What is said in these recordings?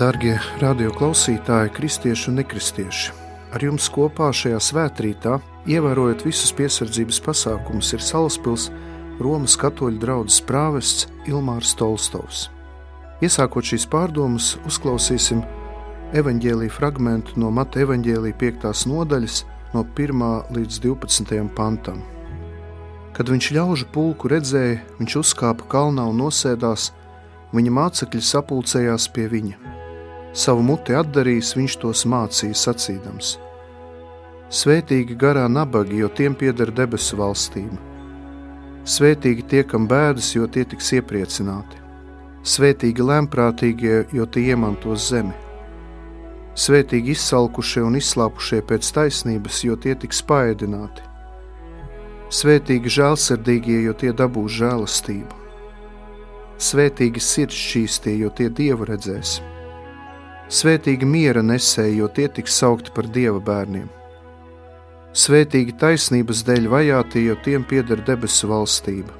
Darbie radioklausītāji, kristieši un nekristieši! Ar jums kopā šajā svētkrītā, ievērojot visus piesardzības pasākumus, ir Salaspils Romas katoļu draugs prāvests Ilmārs Tolstovs. Iesākot šīs pārdomas, uzklausīsim evanģēlīju fragment no Mata evanģēlīja 5. nodaļas, no 1. līdz 12. pantam. Kad viņš ļaužu pulku redzēja, viņš uzkāpa kalnā un nosēdās, viņa mācekļi sapulcējās pie viņa. Savu muti atdarījis, viņš tos mācīja sacīdams: Svētīgi garā nabagi, jo tiem pieder debesu valstība. Svētīgi tie, kam bēdas, jo tie tiks iepriecināti. Svētīgi lēmprātīgie, jo tie iemantos zemi. Svētīgi izsalkušie un izslāpušie pēc taisnības, jo tie tiks paēdināti. Svētīgi žēlsirdīgie, jo tie dabūs žēlastību. Svētīgi sirds šķīstie, jo tie dievu redzēs. Svētīgi miera nesēji, jo tie tiks saukti par dieva bērniem. Svētīgi taisnības dēļ vajātie, jo tiem pieder debesu valstība.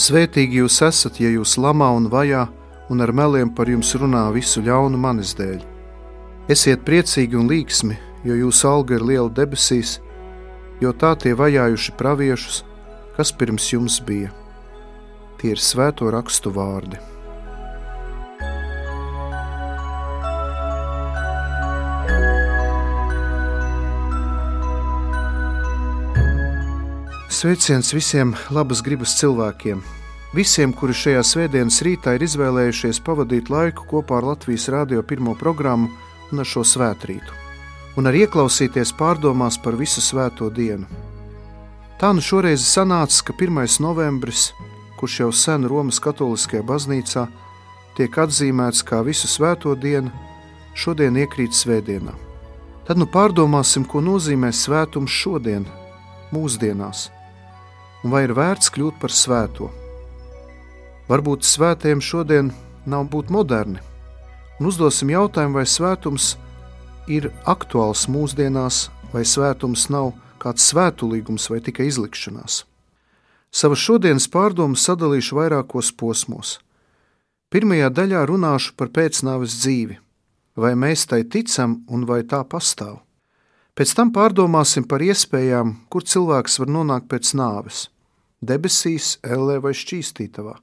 Svētīgi jūs esat, ja jūs lamā un vajā, un ar meliem par jums runā visu ļaunu manis dēļ. Esiet priecīgi un līksmi, jo jūsu alga ir liela debesīs, jo tā tie vajājuši praviešus, kas pirms jums bija. Tie ir svēto rakstu vārdi. Sveiciens visiem labas gribas cilvēkiem, visiem, kuri šajā svētdienas rītā ir izvēlējušies pavadīt laiku kopā ar Latvijas Rādio pirmo programmu un ar šo svētkrītu, un arī ieklausīties pārdomās par visu svēto dienu. Tā nu šoreiz sanāca, ka 1. novembris, kurš jau sen Romas Katoliskajā baznīcā tiek atzīmēts kā visu svēto dienu, šodien iekrīt svētdienā. Tad nu pārdomāsim, ko nozīmē svētums šodien, mūsdienās un vai ir vērts kļūt par svēto. Varbūt svētiem šodien nav būt moderni, un uzdosim jautājumu, vai svētums ir aktuāls mūsdienās, vai svētums nav kāds svētulīgums vai tikai izlikšanās. Savas šodienas pārdomas sadalīšu vairākos posmos. Pirmajā daļā runāšu par pēcnāves dzīvi, vai mēs tai ticam un vai tā pastāv. Pēc tam pārdomāsim par iespējām, kur cilvēks var nonākt pēc nāves debesīs, ellē vai šķīstītavā.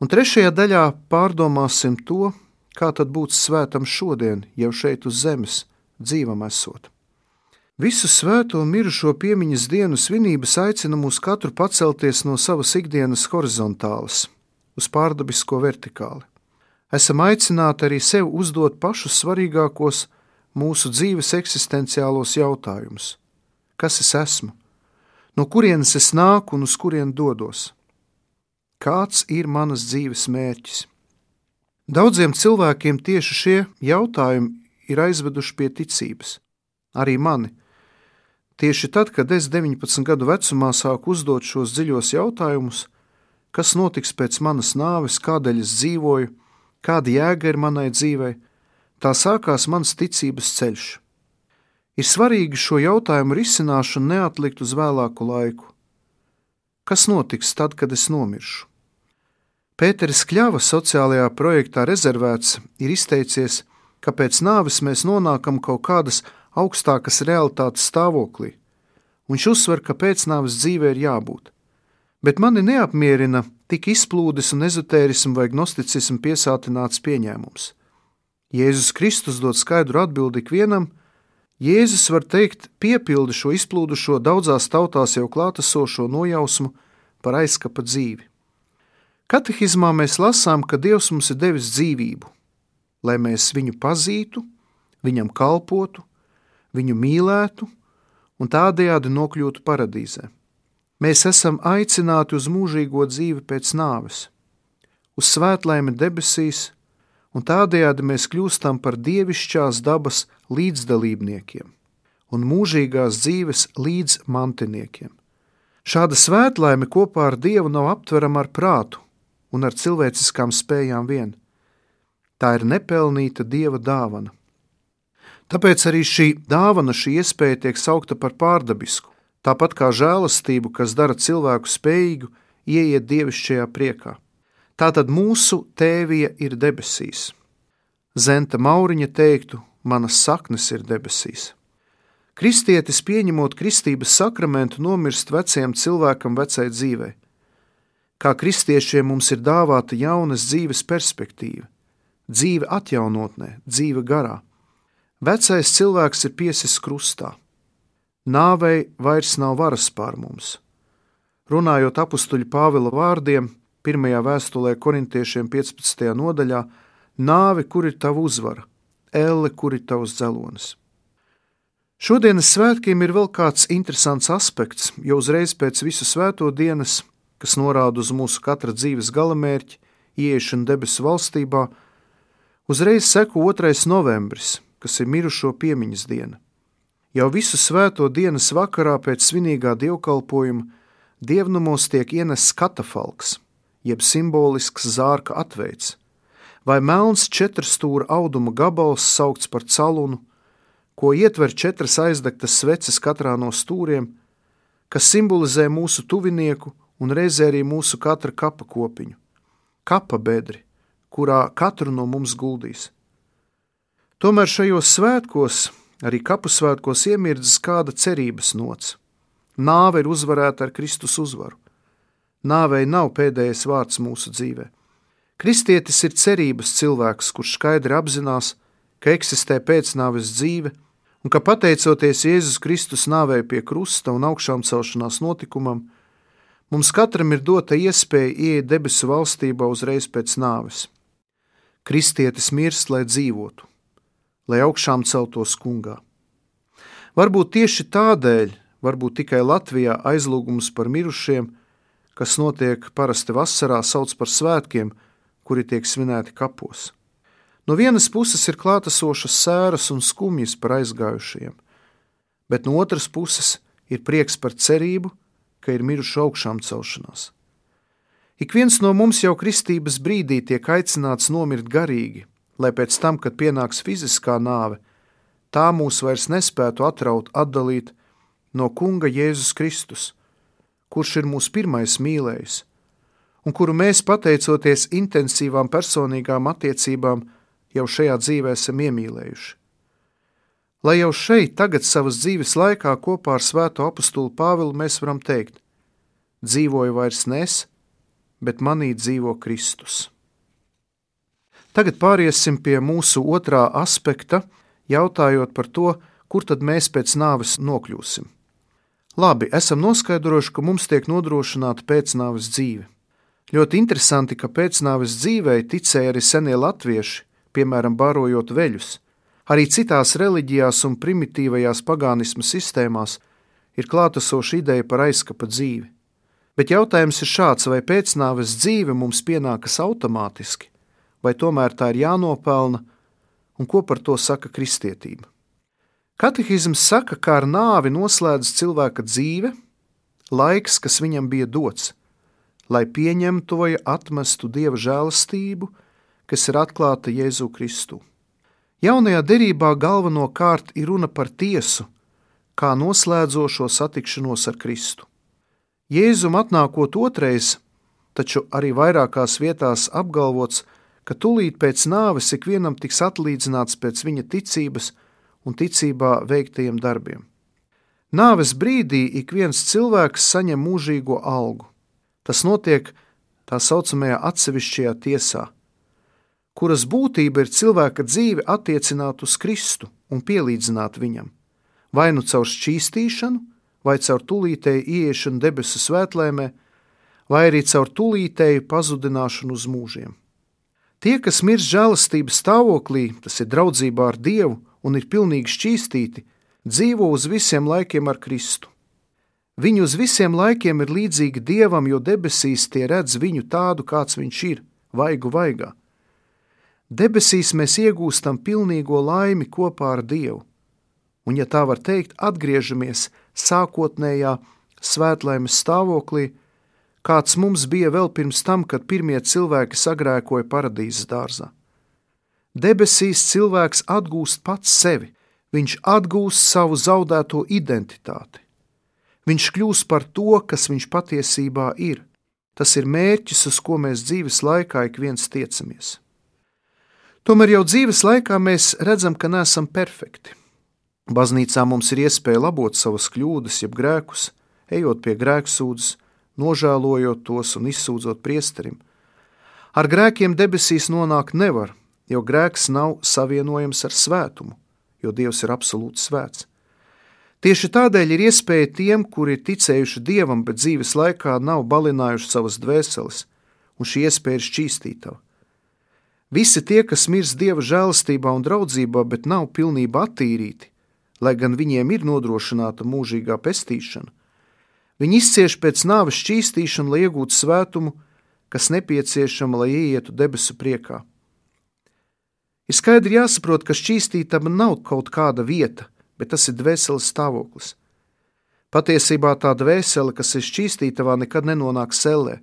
Un trešajā daļā pārdomāsim to, kā tad būt svētam šodien, jau šeit uz zemes, dzīvam esot. Visu svēto un mirušo piemiņas dienu svinības aicina mūs katru pacelties no savas ikdienas horizontālas uz pārdabisko vertikāli. Esam aicināti arī sev uzdot pašus svarīgākos mūsu dzīves eksistenciālos jautājumus. Kas es esmu? No kurienes es nāku un uz kurien dodos. Kāds ir manas dzīves mērķis? Daudziem cilvēkiem tieši šie jautājumi ir aizveduši pie ticības, arī mani. Tieši tad, kad es 19 gadu vecumā sāku uzdot šos dziļos jautājumus, kas notiks pēc manas nāves, kādēļ es dzīvoju, kāda jēga ir manai dzīvei, tā sākās mans ticības ceļš. Ir svarīgi šo jautājumu risināšanu neatlikt uz vēlāku laiku. Kas notiks tad, kad es nomiršu? Pēteris Kļava sociālajā projektā rezervēts ir izteicies, ka pēc nāves mēs nonākam kaut kādas augstākas realitātes stāvoklī. Viņš uzsver, ka pēcnāves dzīvē ir jābūt. Bet mani neapmierina tik izplūdes un ezotērismu vai gnosticismu piesātināts pieņēmums. Jēzus Kristus dod skaidru atbildi ikvienam, Jēzus var teikt, piepildi šo izplūdušo daudzās tautās jau klātesošo nojausmu par aizkapa dzīvi. Katehizmā mēs lasām, ka Dievs mums ir devis dzīvību, lai mēs viņu pazītu, viņam kalpotu, viņu mīlētu un tādējādi nokļūtu paradīzē. Mēs esam aicināti uz mūžīgo dzīvi pēc nāves, uz svētlaimi debesīs un tādējādi mēs kļūstam par dievišķās dabas līdzdalībniekiem un mūžīgās dzīves līdzmantiniekiem. Šāda svētlaime kopā ar Dievu nav aptverama ar prātu un ar cilvēciskām spējām vien. Tā ir nepelnīta Dieva dāvana. Tāpēc arī šī dāvana, šī iespēja tiek saukta par pārdabisku, tāpat kā žēlastību, kas dara cilvēku spējīgu ieiet dievišķajā priekā. Tātad mūsu tēvija ir debesīs. Zenta Mauriņa teiktu, manas saknes ir debesīs. Kristietis, pieņemot kristības sakramentu, nomirst vecajam cilvēkam, vecai dzīvei. Kā kristiešiem mums ir dāvāta jaunas dzīves perspektīva, dzīve atjaunotnē, dzīve garā. Vecais cilvēks ir piesis krustā. Nāvei vairs nav varas pār mums. Runājot apakstuļa Pāvila vārdiem, pirmajā vēstulē korintiešiem 15. nodaļā, nāve, kur ir tava uzvara, elle, kur ir tavs dzelonis. Šodienas svētkiem ir vēl kāds interesants aspekts, jo uzreiz pēc visu svēto dienas, kas norāda uz mūsu katra dzīves galamērķi, ieiešanu debesu valstībā, uzreiz seko 2. novembris, kas ir mirušo piemiņas diena. Jau visu svēto dienas vakarā pēc svinīgā dievkalpojuma dievnumos tiek ienests katafalks, jeb simbolisks zārka atveids, vai melns četrstūra auduma gabals saukts par calunu, ko ietver četras aizdegtas sveces katrā no stūriem, kas simbolizē mūsu tuvinieku un reizē arī mūsu katra kapa kopiņu, kapa bedri, kurā katru no mums guldīs. Tomēr šajos svētkos, arī kapu svētkos, iemirdzas kāda cerības nots. Nāve ir uzvarēta ar Kristus uzvaru. Nāvei nav pēdējais vārds mūsu dzīvē. Kristietis ir cerības cilvēks, kurš skaidri apzinās, ka eksistē pēcnāves dzīve un ka pateicoties Jēzus Kristus nāvei pie krusta un augšām celšanās notikumam, mums katram ir dota iespēja ieiet debesu valstībā uzreiz pēc nāves. Kristietis mirst, lai dzīvotu, lai augšām celtos kungā. Varbūt tieši tādēļ, varbūt tikai Latvijā aizlūgums par mirušiem, kas notiek parasti vasarā, sauc par svētkiem, kuri tiek svinēti kapos. No vienas puses ir klātesošas sēras un skumjas par aizgājušajiem, bet no otras puses ir prieks par cerību, ka ir miruši augšām celšanās. Ik viens no mums jau kristības brīdī tiek aicināts nomirt garīgi, lai pēc tam, kad pienāks fiziskā nāve, tā mūs vairs nespētu atraut, atdalīt no Kunga Jēzus Kristus, kurš ir mūsu pirmais mīlējs, un kuru mēs, pateicoties intensīvām personīgām attiecībām, jau šajā dzīvē esam iemīlējuši. Lai jau šeit, tagad savas dzīves laikā kopā ar Svēto apakstuli Pāvilu mēs varam teikt: dzīvoju vairs nes, bet manī dzīvo Kristus. Tagad pāriesim pie mūsu otrā aspekta, jautājot par to, kur tad mēs pēc nāves nokļūsim. Labi, esam noskaidrojuši, ka mums tiek nodrošināta pēcnāves dzīve. Ļoti interesanti, ka pēcnāves dzīvei ticēja arī senie latvieši, piemēram, barojot veļus. Arī citās reliģijās un primitīvajās pagānisma sistēmās ir klātesoša ideja par aizkapa dzīvi. Bet jautājums ir šāds, vai pēcnāves dzīve mums pienākas automātiski, vai tomēr tā ir jānopelna, un ko par to saka kristietība. Katehisms saka, ka ar nāvi noslēdz cilvēka dzīve, laiks, kas viņam bija dots, lai pieņemtu vai atmestu dieva žēlastību, kas ir atklāta Jēzu Kristu. Jaunajā derībā galvenokārt ir runa par tiesu, kā noslēdzošo satikšanos ar Kristu. Jēzum atnākot otrais, taču arī vairākās vietās apgalvots, ka tūlīt pēc nāves ikvienam tiks atlīdzināts pēc viņa ticības un ticībā veiktajiem darbiem. Nāves brīdī ik viens cilvēks saņem mūžīgo algu. Tas notiek tā saucamajā atsevišķajā tiesā, kuras būtība ir cilvēka dzīve attiecināt uz Kristu un pielīdzināt viņam, vai nu caur šķīstīšanu, vai caur tūlītēju ieiešanu debesu svētlēmē, vai arī caur tūlītēju pazudināšanu uz mūžiem. Tie, kas mirst žēlastības stāvoklī, tas ir draudzībā ar Dievu un ir pilnīgi šķīstīti, dzīvo uz visiem laikiem ar Kristu. Viņi uz visiem laikiem ir līdzīgi Dievam, jo debesīs tie redz viņu tādu, kāds viņš ir, vaigu vaigā. Debesīs mēs iegūstam pilnīgo laimi kopā ar Dievu, un, ja tā var teikt, atgriežamies sākotnējā svētlaimes stāvoklī, kāds mums bija vēl pirms tam, kad pirmie cilvēki sagrēkoja paradīzes dārzā. Debesīs cilvēks atgūst pats sevi, viņš atgūst savu zaudēto identitāti. Viņš kļūst par to, kas viņš patiesībā ir. Tas ir mērķis, uz ko mēs dzīves laikā ik viens tiecamies. Tomēr jau dzīves laikā mēs redzam, ka neesam perfekti. Baznīcā mums ir iespēja labot savas kļūdas, jeb grēkus, ejot pie grēksūdzes, nožēlojot tos un izsūdzot priesterim. Ar grēkiem debesīs nonākt nevar, jo grēks nav savienojams ar svētumu, jo Dievs ir absolūti svēts. Tieši tādēļ ir iespēja tiem, kuri ir ticējuši Dievam, bet dzīves laikā nav balinājuši savas dvēseles, un šī iespēja ir šķīstītava. Visi tie, kas mirst Dieva žēlastībā un draudzībā, bet nav pilnībā attīrīti, lai gan viņiem ir nodrošināta mūžīgā pestīšana, viņi izcieš pēc nāves šķīstīšanu, lai iegūtu svētumu, kas nepieciešama, lai ieietu debesu priekā. Ir skaidri jāsaprot, ka šķīstītama nav kaut kāda vieta, bet tas ir dvēseles stāvoklis. Patiesībā tā dvēsele, kas ir šķīstītavā, nekad nenonāk sellē,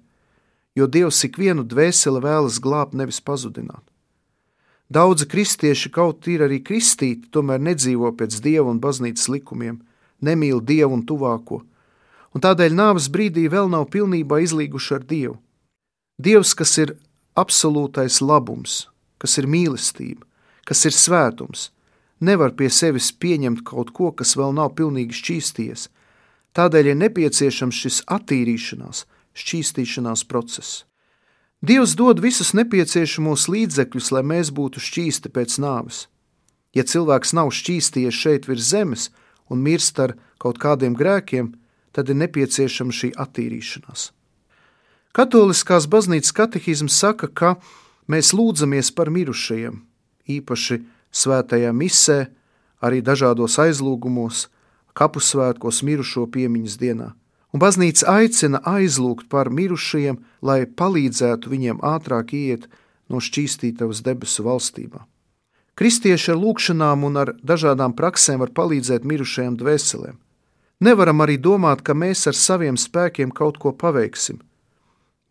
jo Dievs ikvienu dvēseli vēlas glābt, nevis pazudināt. Daudzi kristieši, kaut ir arī kristīti, tomēr nedzīvo pēc dieva un baznīcas likumiem, nemīl dievu un tuvāko, un tādēļ nāves brīdī vēl nav pilnībā izlīguši ar dievu. Dievs, kas ir absolūtais labums, kas ir mīlestība, kas ir svētums, nevar pie sevis pieņemt kaut ko, kas vēl nav pilnīgi šķīsties. Tādēļ ir nepieciešams šis attīrīšanās, šķīstīšanās process. Dievs dod visus nepieciešamos līdzekļus, lai mēs būtu šķīsti pēc nāves. Ja cilvēks nav šķīsties šeit virs zemes un mirst ar kaut kādiem grēkiem, tad ir nepieciešama šī attīrīšanās. Katoliskās baznīcas katehisms saka, ka Mēs lūdzamies par mirušajiem, īpaši svētajā misē, arī dažādos aizlūgumos, kapusvētkos mirušo piemiņas dienā. Un baznīca aicina aizlūgt par mirušajiem, lai palīdzētu viņiem ātrāk iet no šķīstītavas debesu valstībā. Kristieši ar lūgšanām un ar dažādām praksēm var palīdzēt mirušajiem dvēselēm. Nevaram arī domāt, ka mēs ar saviem spēkiem kaut ko paveiksim –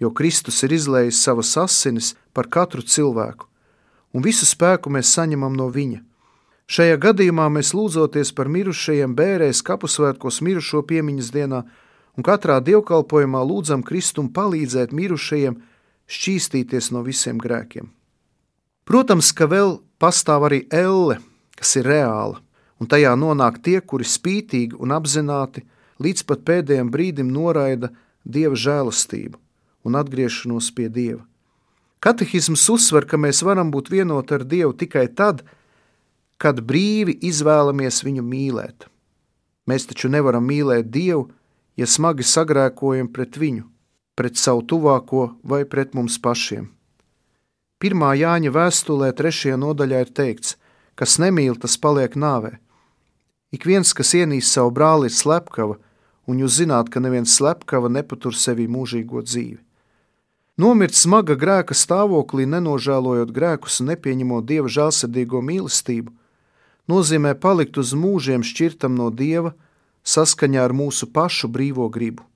jo Kristus ir izlējis savas asinis par katru cilvēku, un visu spēku mēs saņemam no Viņa. Šajā gadījumā mēs lūdzoties par mirušajiem bērēs kapusvētkos mirušo piemiņas dienā, un katrā dievkalpojumā lūdzam Kristum palīdzēt mirušajiem šķīstīties no visiem grēkiem. Protams, ka vēl pastāv arī elle, kas ir reāla, un tajā nonāk tie, kuri spītīgi un apzināti līdz pat pēdējiem brīdim noraida Dieva žēlastību un atgriešanos pie Dieva. Katehisms uzsver, ka mēs varam būt vienoti ar Dievu tikai tad, kad brīvi izvēlamies viņu mīlēt. Mēs taču nevaram mīlēt Dievu, ja smagi sagrēkojam pret viņu, pret savu tuvāko vai pret mums pašiem. Pirmā Jāņa vēstulē, trešajā nodaļā ir teikts, kas nemīl, tas paliek nāvē. Ik viens, kas ienīst savu brāli, ir slepkava, un jūs zināt, ka neviens slepkava nepatur sevī mūžīgo dzīvi. Nomirt smaga grēka stāvoklī, nenožēlojot grēkus un nepieņemot dieva žēlsirdīgo mīlestību, nozīmē palikt uz mūžiem šķirtam no dieva saskaņā ar mūsu pašu brīvo gribu.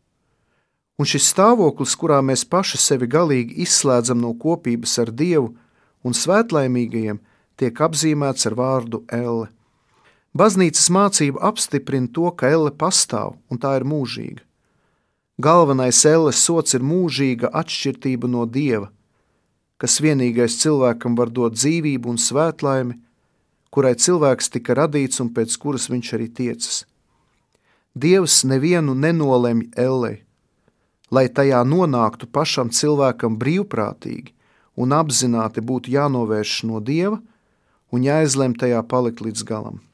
Un šis stāvoklis, kurā mēs paši sevi galīgi izslēdzam no kopības ar dievu un svētlaimīgajiem, tiek apzīmēts ar vārdu elle. Baznīcas mācība apstiprina to, ka elle pastāv un tā ir mūžīga. Galvenais elles sots ir mūžīga atšķirība no dieva, kas vienīgais cilvēkam var dot dzīvību un svētlaimi, kurai cilvēks tika radīts un pēc kuras viņš arī tiecas. Dievs nevienu nenolemj ellei, lai tajā nonāktu pašam cilvēkam brīvprātīgi un apzināti būtu jānovērš no dieva un jāizlem tajā palikt līdz galam.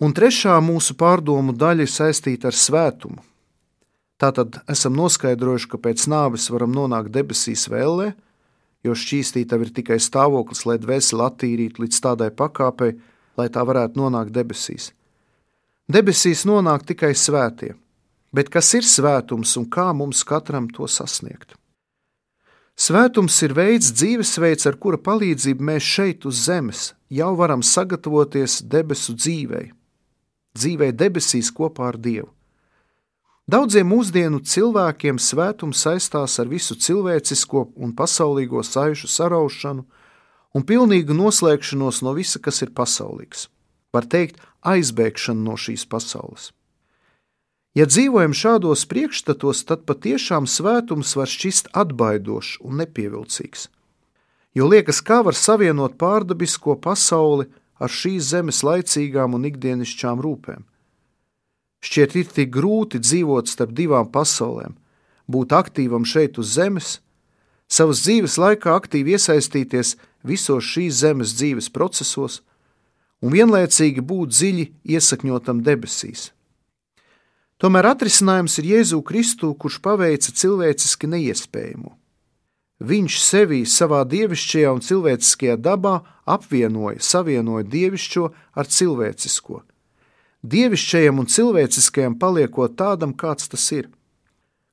Un trešā mūsu pārdomu daļa ir saistīta ar svētumu. Tātad esam noskaidrojuši, ka pēc nāves varam nonākt debesīs vēlē, jo šķīstītava ir tikai stāvoklis, lai dvēseli attīrītu līdz tādai pakāpei, lai tā varētu nonākt debesīs. Debesīs nonāk tikai svētie, bet kas ir svētums un kā mums katram to sasniegt? Svētums ir veids, dzīvesveids, ar kura palīdzību mēs šeit uz zemes jau varam sagatavoties debesu dzīvei, dzīvei debesīs kopā ar Dievu. Daudziem mūsdienu cilvēkiem svētums saistās ar visu cilvēcisko un pasaulīgo saišu saraušanu un pilnīgu noslēgšanos no visa, kas ir pasaulīgs. Var teikt, aizbēgšanu no šīs pasaules. Ja dzīvojam šādos priekšstatos, tad patiešām svētums var šķist atbaidošs un nepievilcīgs. Jo liekas, kā var savienot pārdabisko pasauli ar šīs zemes laicīgām un ikdienišķām rūpēm. Šķiet, ir tik grūti dzīvot starp divām pasaulēm, būt aktīvam šeit uz zemes, savas dzīves laikā aktīvi iesaistīties visos šīs zemes dzīves procesos un vienlaicīgi būt dziļi iesakņotam debesīs. Tomēr atrisinājums ir Jēzu Kristu, kurš paveica cilvēciski neiespējamo. Viņš sevī savā dievišķajā un cilvēciskajā dabā apvienoja, savienoja dievišķo ar cilvēcisko. Dievišķajam un cilvēciskajam paliekot tādam, kāds tas ir.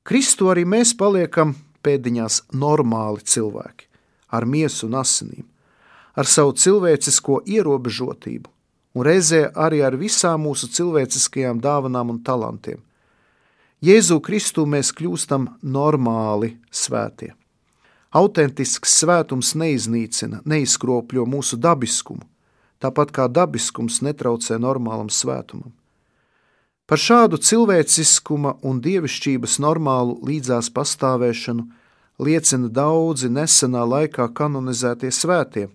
Kristu arī mēs paliekam pēdiņās normāli cilvēki, ar miesu un asinīm ar savu cilvēcisko ierobežotību un reizē arī ar visām mūsu cilvēciskajām dāvanām un talantiem. Jēzu Kristu mēs kļūstam normāli svētie. Autentisks svētums neiznīcina, neizkropļo mūsu dabiskumu, tāpat kā dabiskums netraucē normālam svētumam. Par šādu cilvēciskuma un dievišķības normālu līdzās pastāvēšanu liecina daudzi nesenā laikā kanonizētie svētie,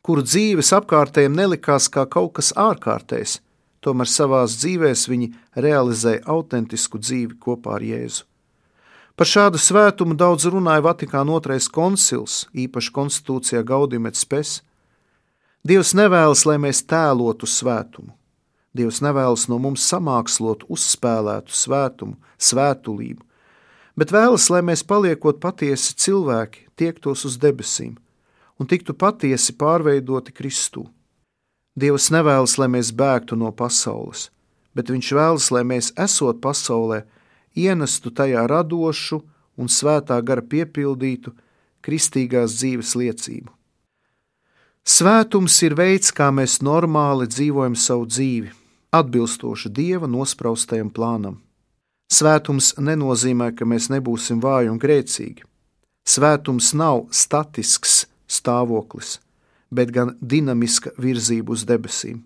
kuru dzīves apkārtējiem nelikās kā kaut kas ārkārtējs, tomēr savās dzīvēs viņi realizēja autentisku dzīvi kopā ar Jēzu. Par šādu svētumu daudz runāja Vatikāna otrais koncils, īpaši konstitūcijā Gaudium et Spes. Dievs nevēlas, lai mēs tēlotu svētumu. Dievs nevēlas no mums samākslot, uzspēlētu svētumu, svētulību, bet vēlas, lai mēs paliekot patiesi cilvēki, tiektos uz debesīm un tiktu patiesi pārveidoti Kristū. Dievs nevēlas, lai mēs bēgtu no pasaules, bet Viņš vēlas, lai mēs, esot pasaulē, ienestu tajā radošu un svētā gara piepildītu kristīgās dzīves liecību. Svētums ir veids, kā mēs normāli dzīvojam savu dzīvi, atbilstoši Dieva nospraustajam plānam. Svētums nenozīmē, ka mēs nebūsim vāji un grēcīgi. Svētums nav statisks, stāvoklis, bet gan dinamiska virzība uz debesīm.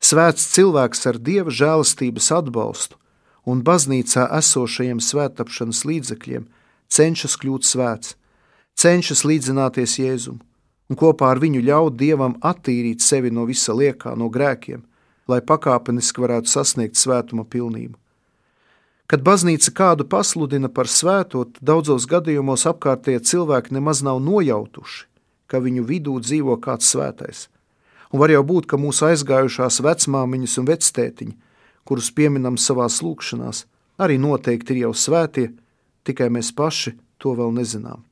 Svēts cilvēks ar dieva žēlastības atbalstu un baznīcā esošajiem svētapšanas līdzekļiem cenšas kļūt svēts, cenšas līdzināties Jēzum un kopā ar viņu ļaut dievam attīrīt sevi no visa liekā, no grēkiem, lai pakāpeniski varētu sasniegt svētuma pilnību. Kad baznīca kādu pasludina par svēto, daudzos gadījumos apkārtējie cilvēki nemaz nav nojautuši, ka viņu vidū dzīvo kāds svētais. Un var jau būt, ka mūsu aizgājušās vecmāmiņas un vectētiņi, kurus pieminam savā lūkšanās, arī noteikti ir jau svētie, tikai mēs paši to vēl nezinām.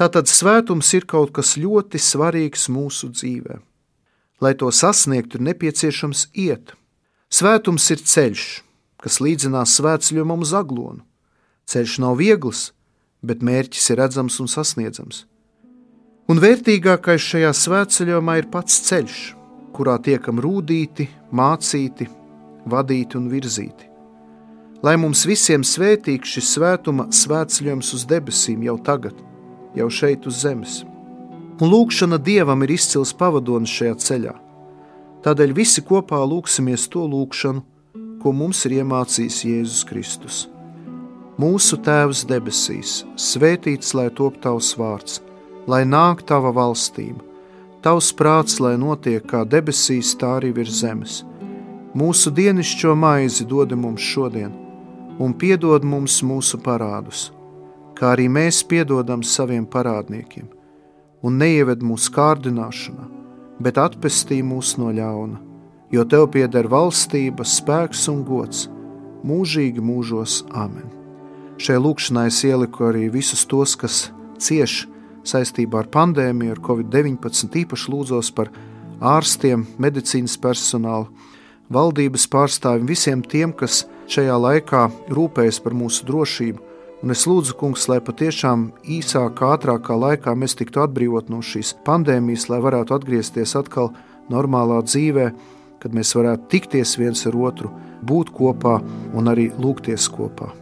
Tātad svētums ir kaut kas ļoti svarīgs mūsu dzīvē. Lai to sasniegtu, ir nepieciešams iet. Svētums ir ceļš, kas līdzinās svētceļojumam uz aglonu. Ceļš nav viegls, bet mērķis ir redzams un sasniedzams. Un vērtīgākais šajā svētceļojumā ir pats ceļš, kurā tiekam rūtīti, mācīti, vadīti un virzīti. Lai mums visiem svētīgs šis svētuma svētceļojums uz debesīm jau tagad, jau šeit uz zemes. Un lūkšana Dievam ir izcils pavadonis šajā ceļā. Tādēļ visi kopā lūksimies to lūkšanu, ko mums ir iemācījis Jēzus Kristus. Mūsu Tēvs debesīs, svētīts lai top tavs vārds – lai nāk tava valstība, tavs prāts, lai notiek kā debesīs, tā arī virs zemes. Mūsu dienascho maizi dod mums šodien, un piedod mums mūsu parādus, kā arī mēs piedodam saviem parādniekiem, un neieved mūsu kārdināšanā, bet atpestī mūs no ļauna, jo tev pieder valstība, spēks un gods mūžīgi mūžos. Amen! Šai lūkšanai es ieliku arī visus tos, kas cieši saistībā ar pandēmiju, ar covid-19. Īpaši lūdzos par ārstiem, medicīnas personālu, valdības pārstāvjiem, visiem tiem, kas šajā laikā rūpējas par mūsu drošību. Un es lūdzu, kungs, lai patiešām īsākā, ātrākā laikā mēs tiktu atbrīvot no šīs pandēmijas, lai varētu atgriezties atkal normālā dzīvē, kad mēs varētu tikties viens ar otru, būt kopā un arī lūgties kopā.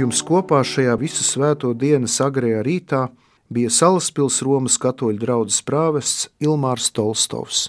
Ar jums kopā šajā visu svēto dienas agrējā rītā bija Salaspils Romas katoļu draugs prāvests Ilmārs Tolstovs.